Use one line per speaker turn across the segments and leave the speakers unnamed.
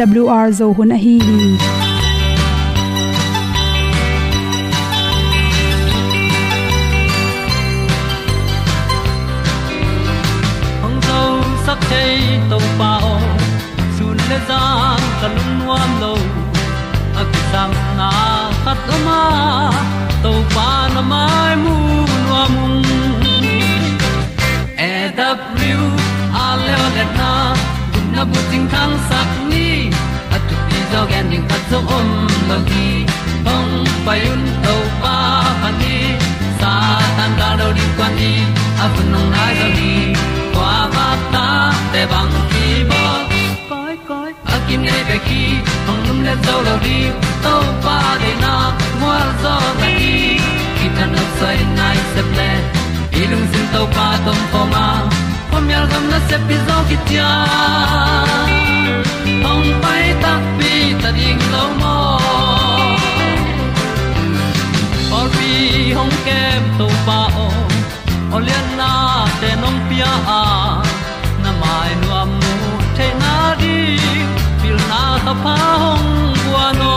awr zo hun a hi. Hi
hong zo sak chei to pao sun le za kan nuam lo a ki sam na khat o ma to pa na mai mu nuam e da a le na gun na bu ting kan sak tu gen ding zo om lo gi hong pai un to pa pa ni sa tan da do di kwan ni a bu nong nai ni kwa ba ta te bang ki bo koi koi a kim nei be ki hong lum le zo lo di to pa de na mo zo ta ni ki ta na sai nai se ple ilung sin to pa tom pa ma. Pom yal gam na se pi zo ki hong pai ta pi ta ding lo mo or pi hong kem to pa o olian na te nong pia a na mai nu am mu te na di pil na ta pa hong bua no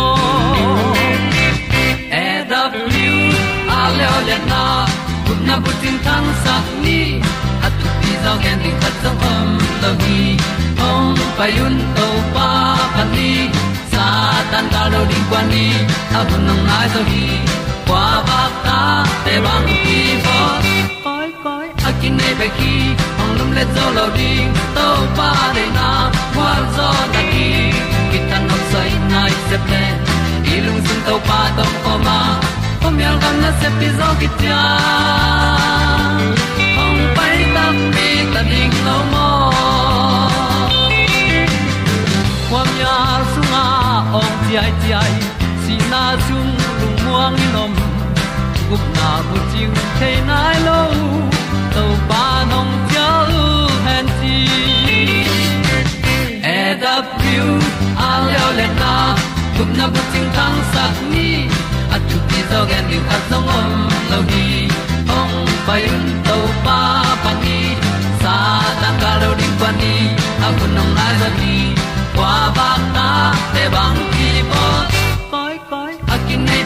e da blue a le olian na kun na bu tin tan sa ni at tu pi zo gen di khat zo om lo gi payun to pa pa ni sa tan ka lo ding kwan ni a bu nang mai zo hi kwa ba ta te bang ki bo koi koi a kin nei pe ki ong lum le zo lo ding to pa de na kwa zo ta ki ki tan nok sai nai se pe i lung sun to pa tom ko ma. Ko yal gam na se pi zo ki ta ong pai ta mi ta ding lo mo ai ti ai, si na chung lu muang ni nom. Gup na bu chiu te nai lo. To pa nong pia u han ti e da piu a leo le na. Gup na bu chiu tang sat ni. At tu ti zo gen ni at song om lo ni. Ong pai un to pa pa ni. Sa ta ka lo ding pa ni. A bu nong ai za ni. Qua ba ta te bang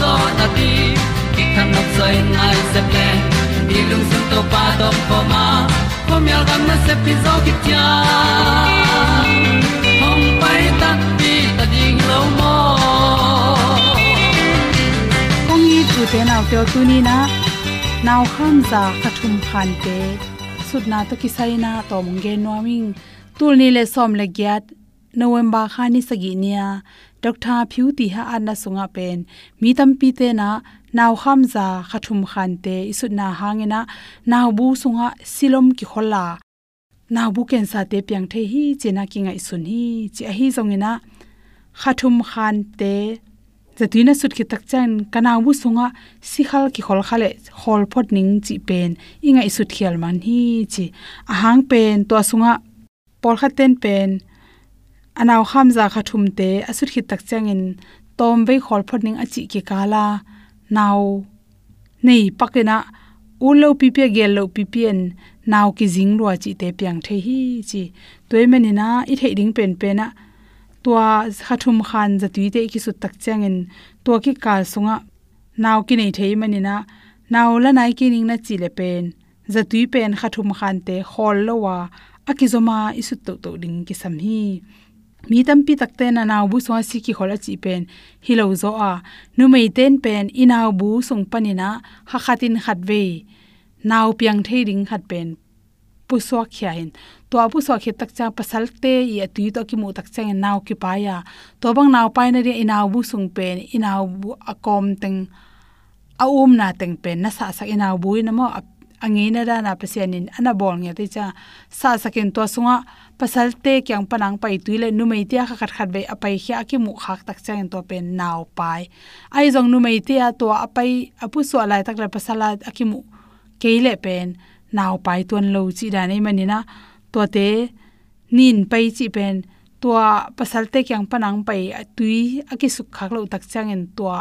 zo na ti ki kan nok sai nai se ple ni lung sun to pa to pa ma. Ko mi al gam na se pi zo ki tia hom pai ta ti ta ding lo mo
kong ni tu te nau te tu ni na. Nau kham za khathum khan te sutna to kisai na to mong ge noming tul ni le som le gyat november khani sagi nia dr phiu ti ha anna sunga pen. Mi tam pi te na naw kham za khathum khan te isutna hangena naw bu sunga silom ki khola. Naw bu ken sa te pyang the hi, chena kinga isun hi, chi a hi zongena khathum khan te. Zatuina sut ki tak chan kanaw bu sunga sikhal ki khol khale, khol phot ning chi pen. Inga isut khial man hi chi. Ahang pen to sunga por khaten pen anaw kham za khathum te asut ki tak changin tom ve khol phot ning achi ki kala. Naw nei pakena ulo pipe gel lo pipien naw ki jing lo chi te pyang the hi chi. Toimani na, i thei ding pen pena tua khathum khan zatui te ki su tak changin tua ki kal sunga. Naw ki nei thei manina naw la nai ki ning na chi le pen zatui pen khathum khan te khol lo wa akizoma isu to to ding ki sam hi mi tampi takte na naw bu so si ki khola chi pen. Hilo zo a. Nu mei ten pen inaw bu sung panina ha khatin khat ve. Naw piang thei ding khat pen. Pu so khya hin. To apu so khe tak cha pasal te ya tu to ki mu tak chang naw ki pa ya. To bang naw pai na ri inaw bu sung pen. Inaw bu akom teng, a um na teng pen. Na sa sa inaw bu na mo angi na da na pasianin ana bol nge te cha. Sa sakin to sunga pasal te kyang panang pai tuile numei tia kha khat khat be apai khya ki mu khak tak chang to pen naw pai ai jong numei tia to apai apu so lai tak la pasala akimu keile pen naw pai ton lo chi da nei manina to te nin pai chi pen tua pasal te kyang panang pai tui aki suk khak lo tak chang en tua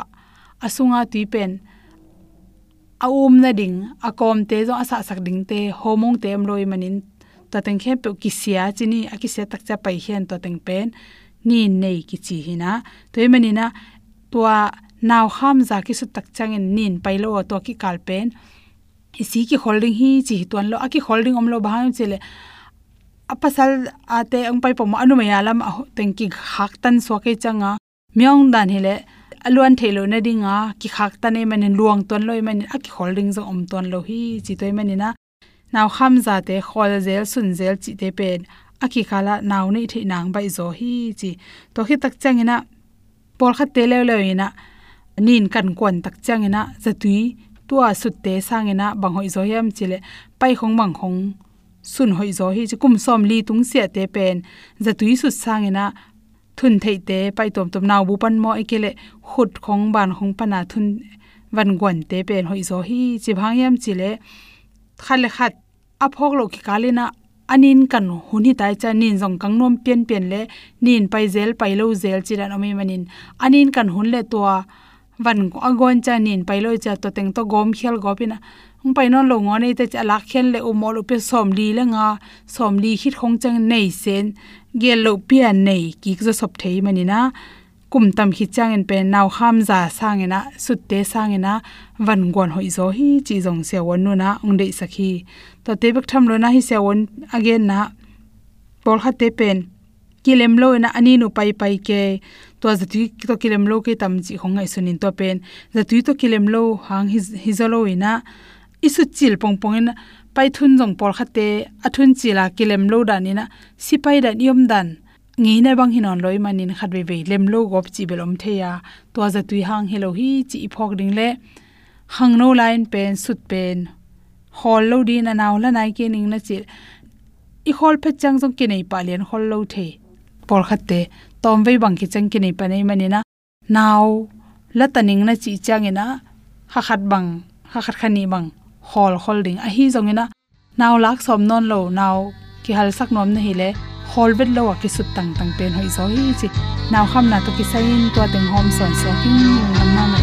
asunga tui pen aum na ding akom te zo asa sak ding te homong tem loi manin to teng khe pe ki sia chini ki sia tak cha pai hian to teng pen ni nei ki chi hina. Toy manina tua naw ham za ki su tak chang in nin pai lo to ki kal pen isi ki holding hi chi tuan lo, aki holding om lo ba chele apasal ate ang pai pom anu maya lam teng ki hak tan so ke changa myong dan hele alwan thelo na dinga, ki khak ta ne manin luang ton loi e manin aki holding zo om ton lo hi chi toy manina naw kham za te khol zel sun zel chi te pen aki khala naw nei thi nang bai zo hi chi to hi tak changina por kha te le le ina nin kan kon tak changina zatui tua sut te sangina bang hoi zo yam chile pai khong bằng khong sun hoi zo hi chi kum som li tung sia te pen zatui sut sangina thun thei te pai tom tom naw bu pan mo ekele khut khong ban khong pana thun van gwan te pen hoi zo hi chi bhang yam chile khale khat aphok lo ki kalina anin kan huni tai cha nin jong kangnom pian pian le nin pai zel pai lo zel chiran omi manin. Anin kan hun le to van agon cha nin pai lo cha to teng to gom khel gopina ung pai non lo ngone te cha lak khel le um umo lo pe som li le nga. Som li khit khong chang nei sen. Gel lo pian nei ki zo sop thei manina. Kum tam hi chang en pe naw kham za sang ena, sut te sang ena. Van gon hoi zo hi chi jong se won nu na. Ong dei sakhi to te bek tham lo na hi se won again na bol kha te pen. Kilem lo na ani nu pai pai ke. To za zati to kilem lo ke tam chi khong ai sunin to pen. Za tu to kilem lo hang hi hi zalo ina isu chil pong pong ina pai thun jong por khate athun chila kilem lo danina sipai da niom dan. Ngi na bang hinon loi manin khat be be lem lo gop chi belom the ya to za tu hang hello hi chi phok ding le. Hang no line pen, sut pen hol lo di na naw la nai ke ning na chi i hol phe chang jong ke nei pa len hol lo the. Por khatte tom ve bang ki chang ke nei pa nei mani na. Naw la ta ning na chi chang e ina ha khat bang, ha khat khani bang. Hol holding a hi jong e ina naw lak som non lo, naw ki hal sak nom na hi le. Hol holvet lo ki sut tang tang pen hoi zo hi chi. Naw kham na to ki sain to teng hom son so king, nam na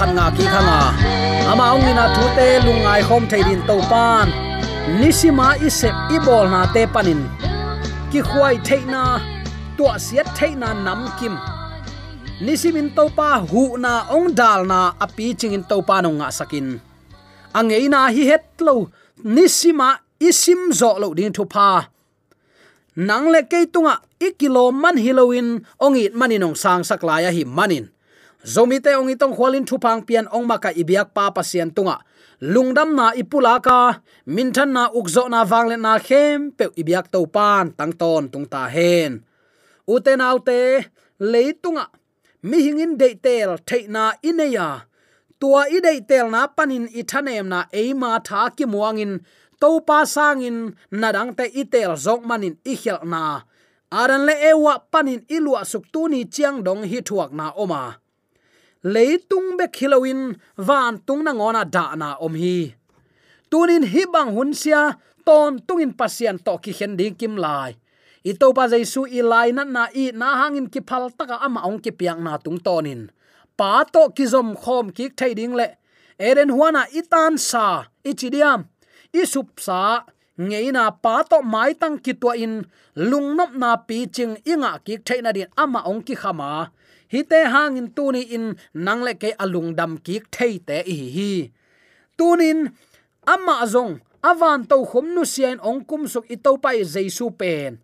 khan nga ki khanga ama ong ina thu te lungai khom thei din to pan. Nisima isep ibol na te panin. Ki khwai theina tua siat theina nam kim. Nisimin to pa hu na ong dal na api chingin to pa no nga sakin. Angeina hi het lo, nisima isim zo lo ding thu pa. Nang le ke tunga, ikilo man hilowin ongit maninong sang saklaya hi manin zomi te ong itong khwalin thupang pian ong maka ibiak pa pasian tunga. Lungdam na ipula ka minthan na ukzo na wangle na khem, pe ibiak to pan tangton tungta tung ta hen. Uten autte leitunga mi hingin de tel theina ineya. Tua i de tel na panin i thanem na eima tha ki muangin to pa sangin, nadang te itel zok manin i khel na. Aran le ewa panin ilua suk tu ni chiang dong hi thuak na oma leitung be khilowin van tung na ngona da na om hi. Tunin hi bang hun sia ton tungin pasian to ki hen ding kim lai. I to pa jaisu i lai na na i na hangin ki phal taka ama ong ki piang na tung tonin pa to ki zom khom ki thai ding le. Eren huana itan sa ichidiam isup sa ngeina pa to mai tang ki to in lungnop na pi ching inga ki thaina din ama ong ki khama hi te hangin tuni in nangle ke alung dam ki thei te hi hi. Tunin ama zong avan to khom nu sian ong kum suk itau pai jaisu pen.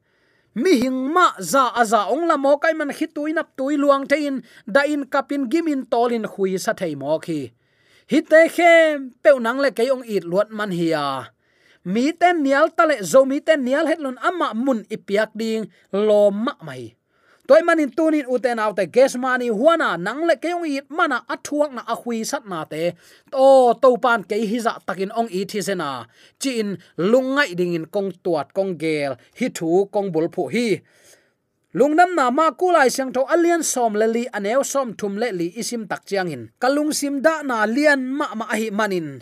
Mi hing ma za aza ong la mo kai man khitui nap tui luang thein da in kapin gimin tolin khui sa thei mo khi. Hi te khem pe nang le ke ong it luat man hiya mi ten nial tale zo mi ten nial het lon ama mun ipiak ding, lo ma mai toy manin tunin uten autte gas mani huana nangle keong i mana athuak na ahui sat na te. To to pan ke hiza takin ong i thi sena. Chin lungai ding in kong tuat kong gel, hi thu kong bul phu hi. Lungnam na ma kulai siang tho alian som le li aneu som thum le li isim tak chiang in. Kalung sim da na lian ma ma hi manin.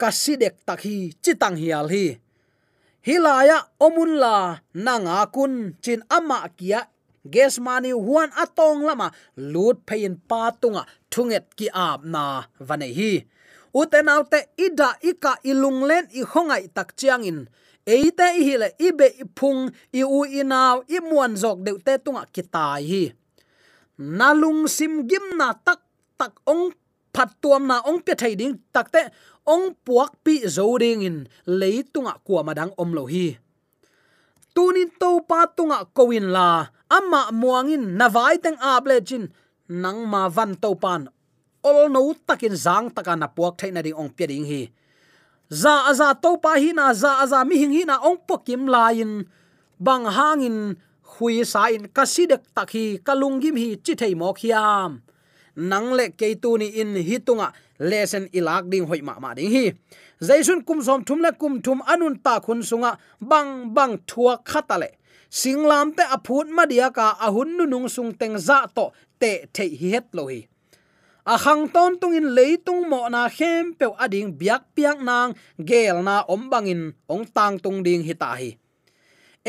Kasidek takhi chitang hial hi. Hilaya omun la nanga kun, chin ama kia ges mani huan atong lama lut phain pa tunga, thunget ki ap na vane hi. Uten autte ida ika ilung len i khongai tak chiang in eite i hile ibe iphung i u inaw i muan jok deute te tunga kitai hi. Nalung sim gim na tak tak ong phat tuam na ong pe thai ding takte ong puak pi zo ding in leitunga kwa madang om lo hi. Tunin to pa tunga koin la ama muangin nawai teng able chin nang ma van to pan. Ol no takin zang taka na puak thaina ding ong pe ding hi. Za aza to pa hi na, za aza mi hing hi na ong pokim lain. Bang hangin hui sa in kasidek takhi kalungim hi chi thei mo khiam nang le ke tu ni in hi tunga lesen ilak ding hoi ma ma ding hi. Jaisun kum som thum le kum thum anun ta khun sunga bang bang thua khatale singlam te aphut madia ka ahun nu nung sung teng za to te thei hi het lo hi. A khang ton tung in leitung mo na khem pe ading biak piak nang gel na om bangin ong tang tung ding hi ta hi.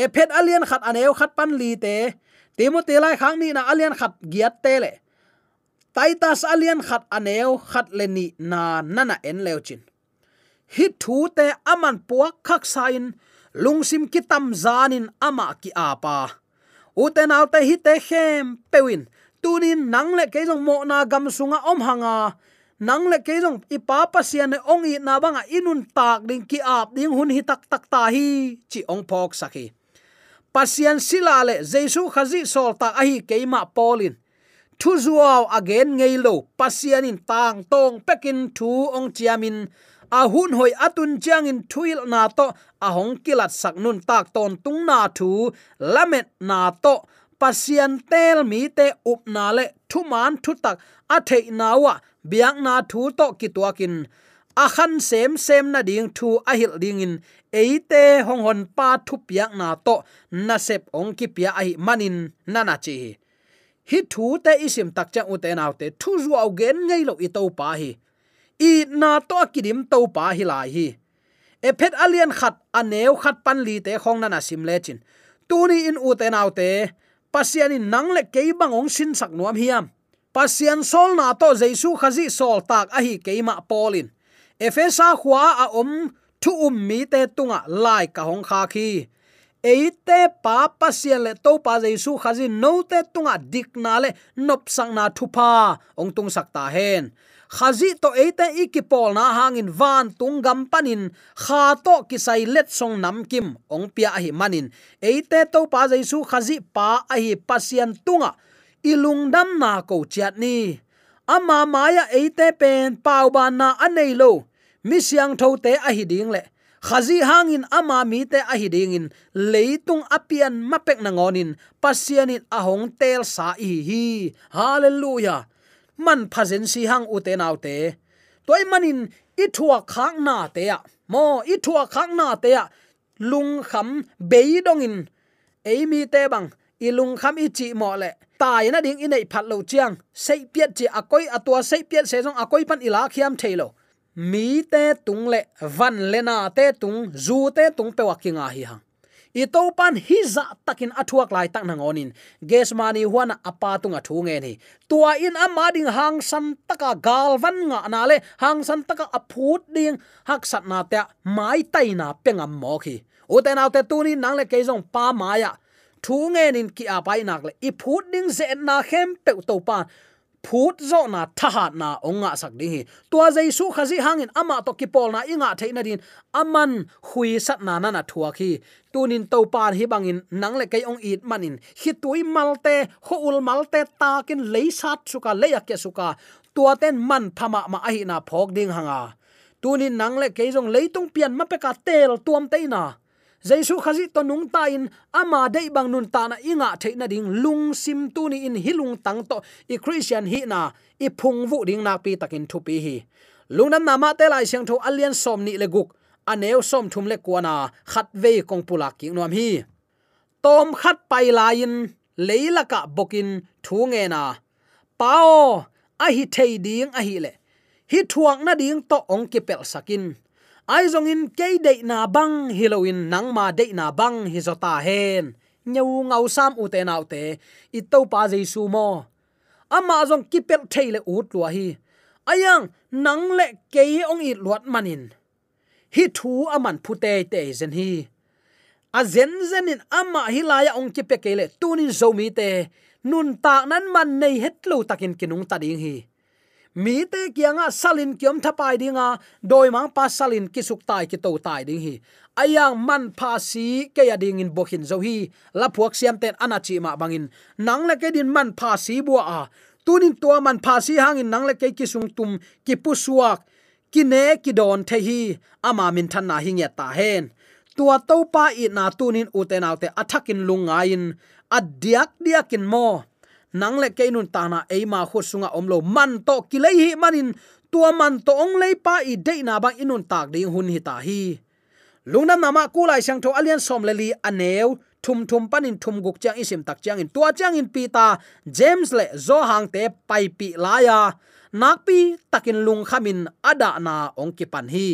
E phet alian khat aneu khat pan li te timote lai khang ni na alian khat giat te le. Taitas alian khat aneu khat leni na nana en leuchin hi thu te aman puak khak sain lungsim kitam zanin ama ki apa. Uten alte hi te khem pewin. Tunin nangle ke jong mo na gam sunga om hanga. Nangle ke jong ipa pasian ne ong i na banga inun tak ding ki ap ding hun hi tak tak ta hi, chi ong phok sakhi pasian sila le jesu khazi sol ta ahi keima polin. Thu zuaw again ngei lo pasian in tang tong pekin thu ong chiamin a hun hoi atun chiang in thuil na to, a hong kilat sak nun tak ton tung na thu, lamet na to, pasian tel mi te up na le thu man thu tak, a the na wa biang na thu to ki tuakin a khan sem sem na ding thu a hil ding in eite hong hon pa thu piak na to, na sep ong ki pia ai manin nana chi. Hi thu te isim tak cha u te naw te, thu zu au gen ngei lo i to pa hi i na to kidim to pa hi lai hi. E phet alien khat aneu khat pan li te khong na na sim le chin. Tuni in u te nau te, pasian in nang le ke bang ong sin sak nuam hiam. Pasian sol na to jesu khazi sol tak a hi ke ma polin efesa khwa a om thu um mi te tunga lai ka hong kha khi. Eite pa pasian le to pa jesu khazi no te tunga dik na le nop sang na thupa ong tung sak ta hen khazi to eite ikipol na hangin van tung gam panin, kha to kisai let song nam kim, ong pia hi manin. Eite to pa jesu khazi pa a hi pasian tunga, ilung dam na ko chiat ni. Ama maya eite pen pau ban na anei lo, mi siang tho te a hi ding le. Khazi hangin ama mi te a hi ding in, leitung apian mapek na ngonin pasianin ahong tel sa hi hi. Hallelujah! Man phazen si hang u te nau te. Toy manin i thua khang na te ya mo i thua khang na te ya lung kham beidong in. Eimi te bang, i lung kham i chi mo le. Tai na ding inei phat lo chiang. Sei piet chi akoi atua, sei piet se jong akoi pan ila khiam thailo mi te tung le, van le na te tung, zu te tung pe wakinga hi hang i to pan hi za takin athuak lai tak nang onin. Ges mani huana apa tunga thu nge ni. Tua in ama ding hang san taka galvan nga na le, hang san taka aphut ding hak sat na te mai tai na pengam mo khi. U te naw te tu ni nang le ke jong pa maya thu nge nin ki apai nak le, i phut ding ze na khem pe to pa phut zo na thahat na onga sak ding hi. Tua jaisu khazi hangin ama to ki pol na inga theina din. Aman hui sat na na na thua khi. Tunin to pan hi bangin nang le kai ong it manin. Hi tui malte, ho ul malte takin leisat suka lấy ke suka. Tua ten man phama ma ahi na phok ding hanga. Tunin nang le ke jong leitung pian ma pe ka tel tuam tây na jaisu khazi to nung ta in ama dei bang nun ta na inga theina ding lung sim tu ni in hilung tang to i christian hi na i phung vu ding na pi takin thu pi hi. Lungnam nama te lai siang tho alien som ni le guk aneu som thum le kwana khat ve kong pula ki nuam hi. Tom khat pai lain leila ka bokin thu nge na. Pao, a hi thei ding a hi le. Hi thuang na ding to ong ki pel sakin ai zong in ke de na bang hiloin nang ma de na bang, hi zota hen. Nyau ngau sam u te nau te, i to pa jesu mo. Ama zong kipel thaile ut lua hi. Ayang, nang le ke ong i luat manin. Hi thu aman phute te zen hi. A zen zen in ama hilaya ong ki pe kele tunin zomi te. Nun ta nan man nei het lo takin kinung ta ding hi mi te kianga salin kiom thapai dinga doi mang pa salin kisuk tai ki to tai ding hi. Ayang man pha si ke ya ding in bohin zo hi. La phuak siam ten anachi ma bangin. Nang le ke din man pha si bua a. Tunin to man pha si hangin nang le ke kisung tum ki pusuak. Ki ne ki don the hi. Ama min than na hi nge ta hen. Tua to pa i na tunin uten autte athakin lungain adiak diakin mo nang le keinun ta na e khu sunga omlo man to kilei hi manin, tua man to ong lei pa i de na bang inun tak ding hun hi ta hi. Lungna nama kulai sang tho alian som le li aneu, thum thum panin thum guk chang isim tak chang in tua chang in pita, james le zo hang te pai pi la ya nak pi takin lung khamin ada na ong ki pan hi.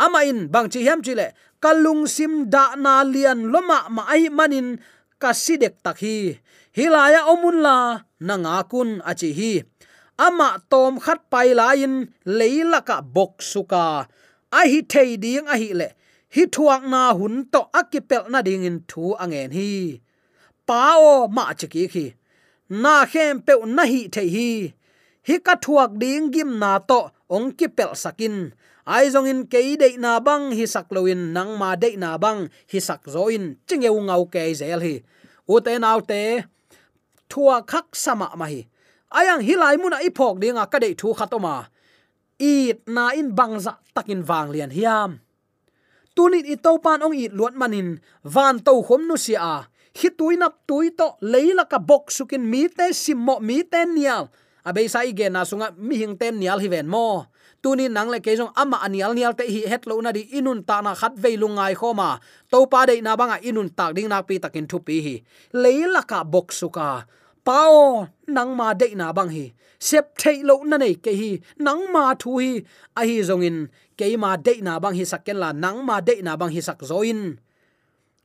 Ama in bang chi hiam chi le kalung sim da na lian loma ma ai manin kasidek takhi hilaya omunla nanga kun achi hi. Ama tom khat pai lain leila ka bok suka. A hi thei ding a hi le. Hi thuak na hun to akipel na ding in thu angen hi. Pao ma chiki khi. Na khem pe na hi thei hi. Hi ka thuak ding gim na to ong kipel sakin. Ai zong in ke de na bang hi sak loin nang ma de na bang hi sak zo in. Ching ngau ke zel hi. U te nau te thua khak sama ma hi. Ayang hilai mun a ipok dinga ka dei thu khatoma i na in bangza takin wang lian hiam. Tunin i to pan ong i luat manin, van to khom nu sia. Hi tuinap tui to leila ka bok sukin mi te simmo mi te nial. Abe sai ge na sunga mi hing ten nial hi ven mo tuni nang le ke jong ama anial nial te hi het lo na di inun ta na khat ve lungai khoma. To pa de na banga inun tak ding nak pi takin thu pi hi. Leila ka bok suka pao, nang ma de na bang hi. Sep thei lo na nei ke hi. Nang ma thu hi. A hi zong in, ke ma de na bang hi sakken la nang ma de na bang hi sak zoin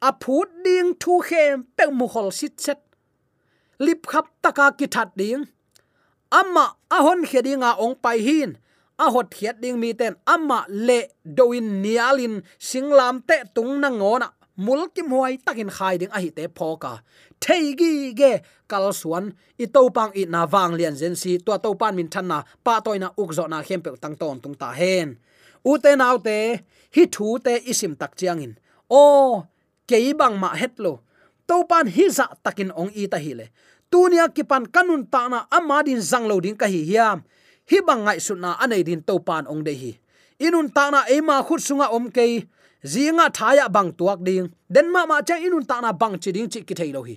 a phut ding thu khem pe mu khol sit set. Lip khap taka ki that ding. Amma a hon khedinga ong pai hin a hot khiat ding mi ten amma le doin nialin singlam te tung na ngona. Mul kim huai takin khai ding a hi te phoka. Theigi ge kal suan. I to pang i na wang lian zen si to to pan min than na pa toina uk zo na khem pe tang ton tung ta hen. U te nau te, hi thu te isim tak chiang in. O, kei bang ma het lo. To pan hi za takin ong i ta hi le. Tunia kipan kanun ta na amadin zanglo ding ka hi hiam hi bang ngai su na anei din to pan ong de hi. Inun ta na ema khut sunga om ke zinga thaya bang tuak ding. Den ma ma chang inun ta na bang chi ding chi ki thei lo hi.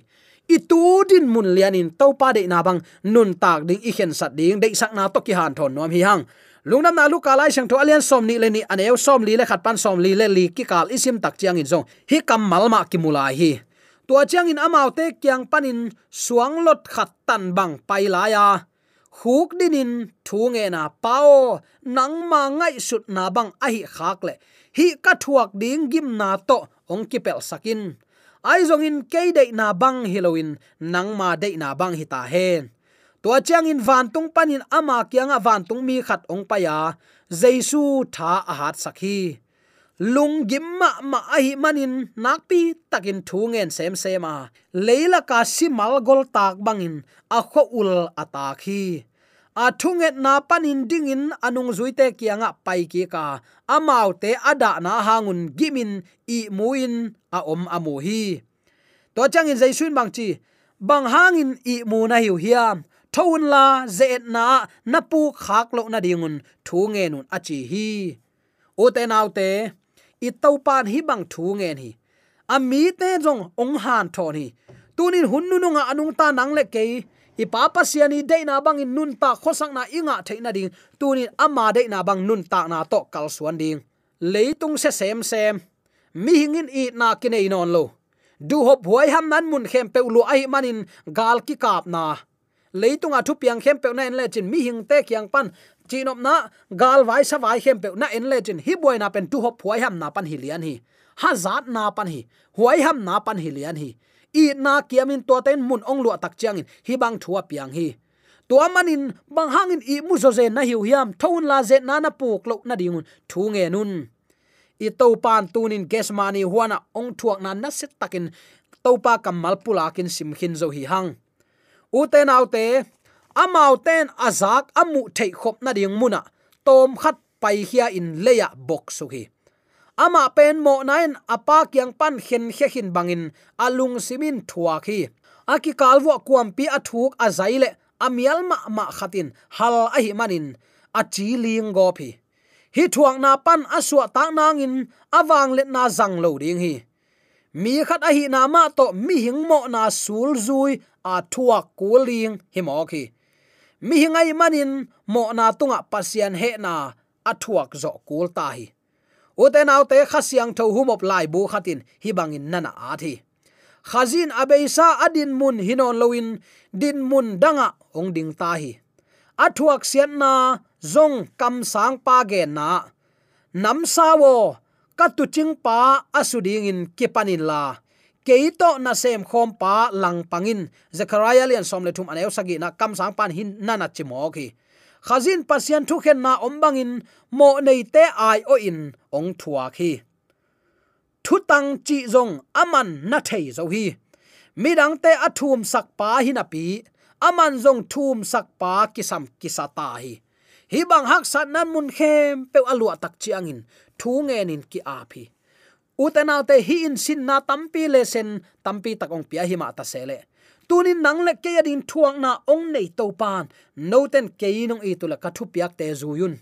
I tu din mun lian in to pa de na bang nun tak ding i khen sat ding. De sak na to ki han thon nom hi hang. Lungnam na lu ka lai sang tho alian som ni le ni aneu som li le khat pan, som li le li ki kal isim tak chiang in zong. Hi kam mal ma ki mulai hi. Tua chiang in amau te kyang panin suang lot khat tan bang pai la ya huk dinin thu nge na pao nang ma ngai sut na bang a hi khak le hi ka thuak ding gim na to ong ki pel sakin ai zong in ke de na bang hiloin nang ma de na bang hi ta hen tua chiang in van tung panin ama kyanga van tung mi khat ong pa ya. Jesu tha a hat sakhi lung gim ma ma a hi manin nakpi takin thungen sem sema leila ka simal gol tak bangin, a kho ul ata khi a thunget na panin dingin anung zuite kianga pai ki ka. Amau te ada na hangun gimin i muin a om amu hi. To changin jaisun bangchi bang hangin i mu na hiu hiam thon la zet na napu khak lo na dingun thu nge nun achi hi. O te nau te i to pan hi bang thu nge hi. Ami te jong ong han thon hi. Tunin hunnu nga anung ta nang le ke i pa pa siani de na bang in nun ta khosak na inga theina ding. Tunin ama de na bang nun ta na to kal suan ding. Leitung se sem sem. Mi hingin i na kinai non lo. Du hop huai ham nan mun khem pe lu ai manin gal ki kap na. Leitung a thu piang khem pe na en le chin mi hing te kyang pan chinom na, gal vai sa vai hem pe na en le chin hi boy na pen tu hop huai ham na pan hi lian hi. Ha zat na pan hi. Huai ham na pan hi lian hi. I na kiamin to ten mun ong lu tak chiang in. Hi bang thua piang hi. To manin bang hangin i mu zo ze na hiu hiam. Thon la ze na na puk lo na dingun. Thu nge nun. I to pan tunin ges mani huana ong thuak na na set takin. Topa kamal pulakin sim khin zo hi hang. U te nau te amau ten azak amu thei khop na ding muna. Tom khat pai hia in leya box su hi. Ama pen mo nain apa kyang pan khen khe hin bangin, alung simin thua khi aki kalwa kuam pi athuk azaile amial ma ma khatin, hal ahi manin a ling go phi hi thuak na pan aswa ta nangin awang let na zang lo ding hi. Mi khat ahi na ma to mi hing mo na sul zui, a thuak kuling hi mo khi mi hingai manin, mo na tunga pasian he na athuak zo kul ta hi. Uten autte khasiang tho humop lai bu khatin, hi bangin nana a thi. Khazin abeisa adin mun hinon loin din mun danga ong ding ta hi. Athuak sian na, zong kam sang pa ge na. Nam sawo ka tu ching pa asuding in kipanin la keito na sem khom pa lang pangin. Zechariah lian som le thum aneu sagi na kam sang pan hin nana chimo ki khazin pasian thu khen na ombangin mo nei te ai o in, ong thua khi thu tang chi zong aman na thei zo hi. Midang te athum sak pa hi na pi, aman zong thum sak pa kisam kisata hi. Hi bang hak sat nan mun khem pe alu tak chiangin thu nge nin ki a phi te hi in sin na tampi le sen tampi takong pia hi ma ta sele tunin nang le ke adin thuang na ong nei to pan no ten ke inong i tula ka thu piak te zuyun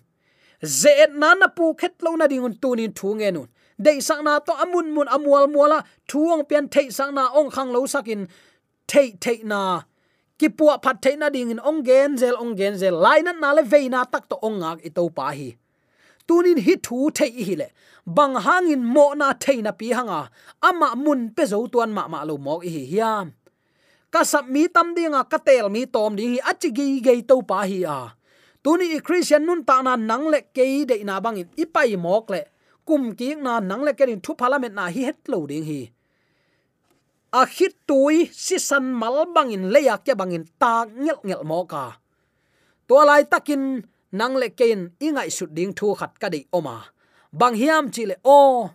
ze na na pu khet lo na dingun tunin thu nge nun. Dei sang na to amun mun amwal muala, thuang pian thei sang na ong khang lo sakin. Thei thei na. Ki puwa phat thei na ding in ong gen zel, ong gen zel. Lai na na le ve na tak to ong ngak i to pa hi. Tunin hi thu thei hi le bang hangin mo na thei na pi hanga. Ama mun pe zo tuan ma ma lo mo hi hiam. Ka sap mi tam dinga ka tel mi tom ding hi achi gi ge to pa hi a. Tuni i christian nun ta na nang le ke de na bang in ipai mok le. Kum ki na nang le ke thu parliament na hi het lo ding hi. A khit tui si san mal bangin leya ke bangin ta ngel ngel mo ka. To lai takin nang le ken ingai su ding thu khat ka dei oma bang hiam chi le o.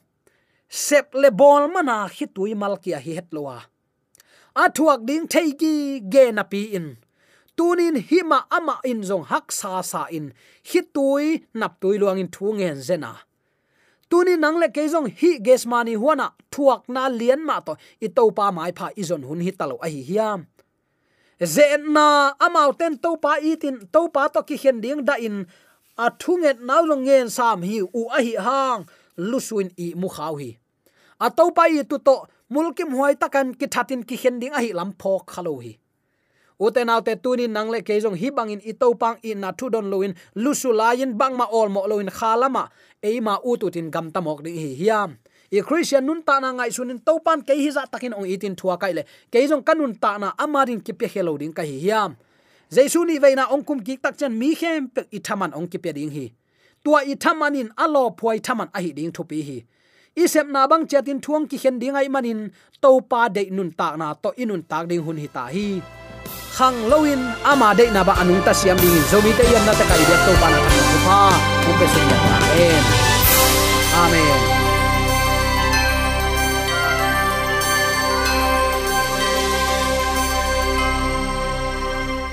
Sep le bol mana hi tui mal kia hi het lowa. A thuak ding thei ki ge na pi in. Tunin hima ama in zong hak sa sa in. Hi tui nap tui luang in thu ngen zena. Tuni nang le ke zong hi ges mani huana thuak na lian ma to. I to pa mai pha i zon hun hi talo a hi hiam. Zen na amau ten to pa itin, to pa to ki hen ding da in a thunget nau long ngen sam hi u a hi hang lusuin i mu khaw hi. A to pa i tu to mulkim huai takan ki thatin ki hen ding a hi lam phok khalo hi. Uten autte tunin nangle ke jong hi bangin i to pang i na thu don loin lusu lain bang ma ol mo loin khalama eima u tu tin gam tamok ding hi hiam. I christian nun ta na ngai sunin to pan ke hi za takin ong itin thua kai le, ke jong kanun ta na amarin ki pe hello ding ka hi hiam jaisu ni veina ong kum ki tak chen mi khem pe i thaman ong ki pe ding hi. Tua i thamanin alo phoi thaman a hi ding thupi hi. Isep na bang chatin thuang ki khen ding ai manin, to pa de nun tak na, to inun tak ding hun hi ta hi. Khang loin ama de na ba anung ta siam ding zomi te yam na ta kai de to pa na ta pa. Mu pe sin ya amen. Amen.